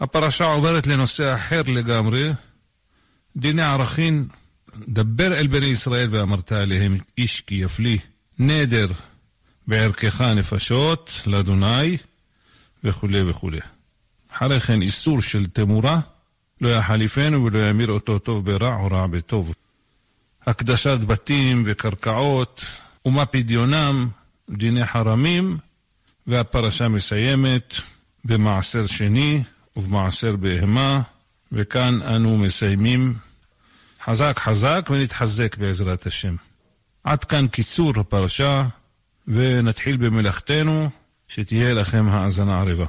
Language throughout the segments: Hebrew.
הפרשה עוברת לנושא אחר לגמרי, דיני ערכין, דבר אל בני ישראל ואמרת עליהם איש כי יפלי נדר בערכך נפשות לאדוני וכולי וכולי. אחרי כן איסור של תמורה, לא יחליפנו ולא ימיר אותו טוב ברע או רע בטוב. הקדשת בתים וקרקעות ומה פדיונם, דיני חרמים, והפרשה מסיימת במעשר שני ובמעשר בהמה, וכאן אנו מסיימים. חזק חזק ונתחזק בעזרת השם. עד כאן קיצור הפרשה, ונתחיל במלאכתנו, שתהיה לכם האזנה ערבה.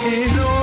in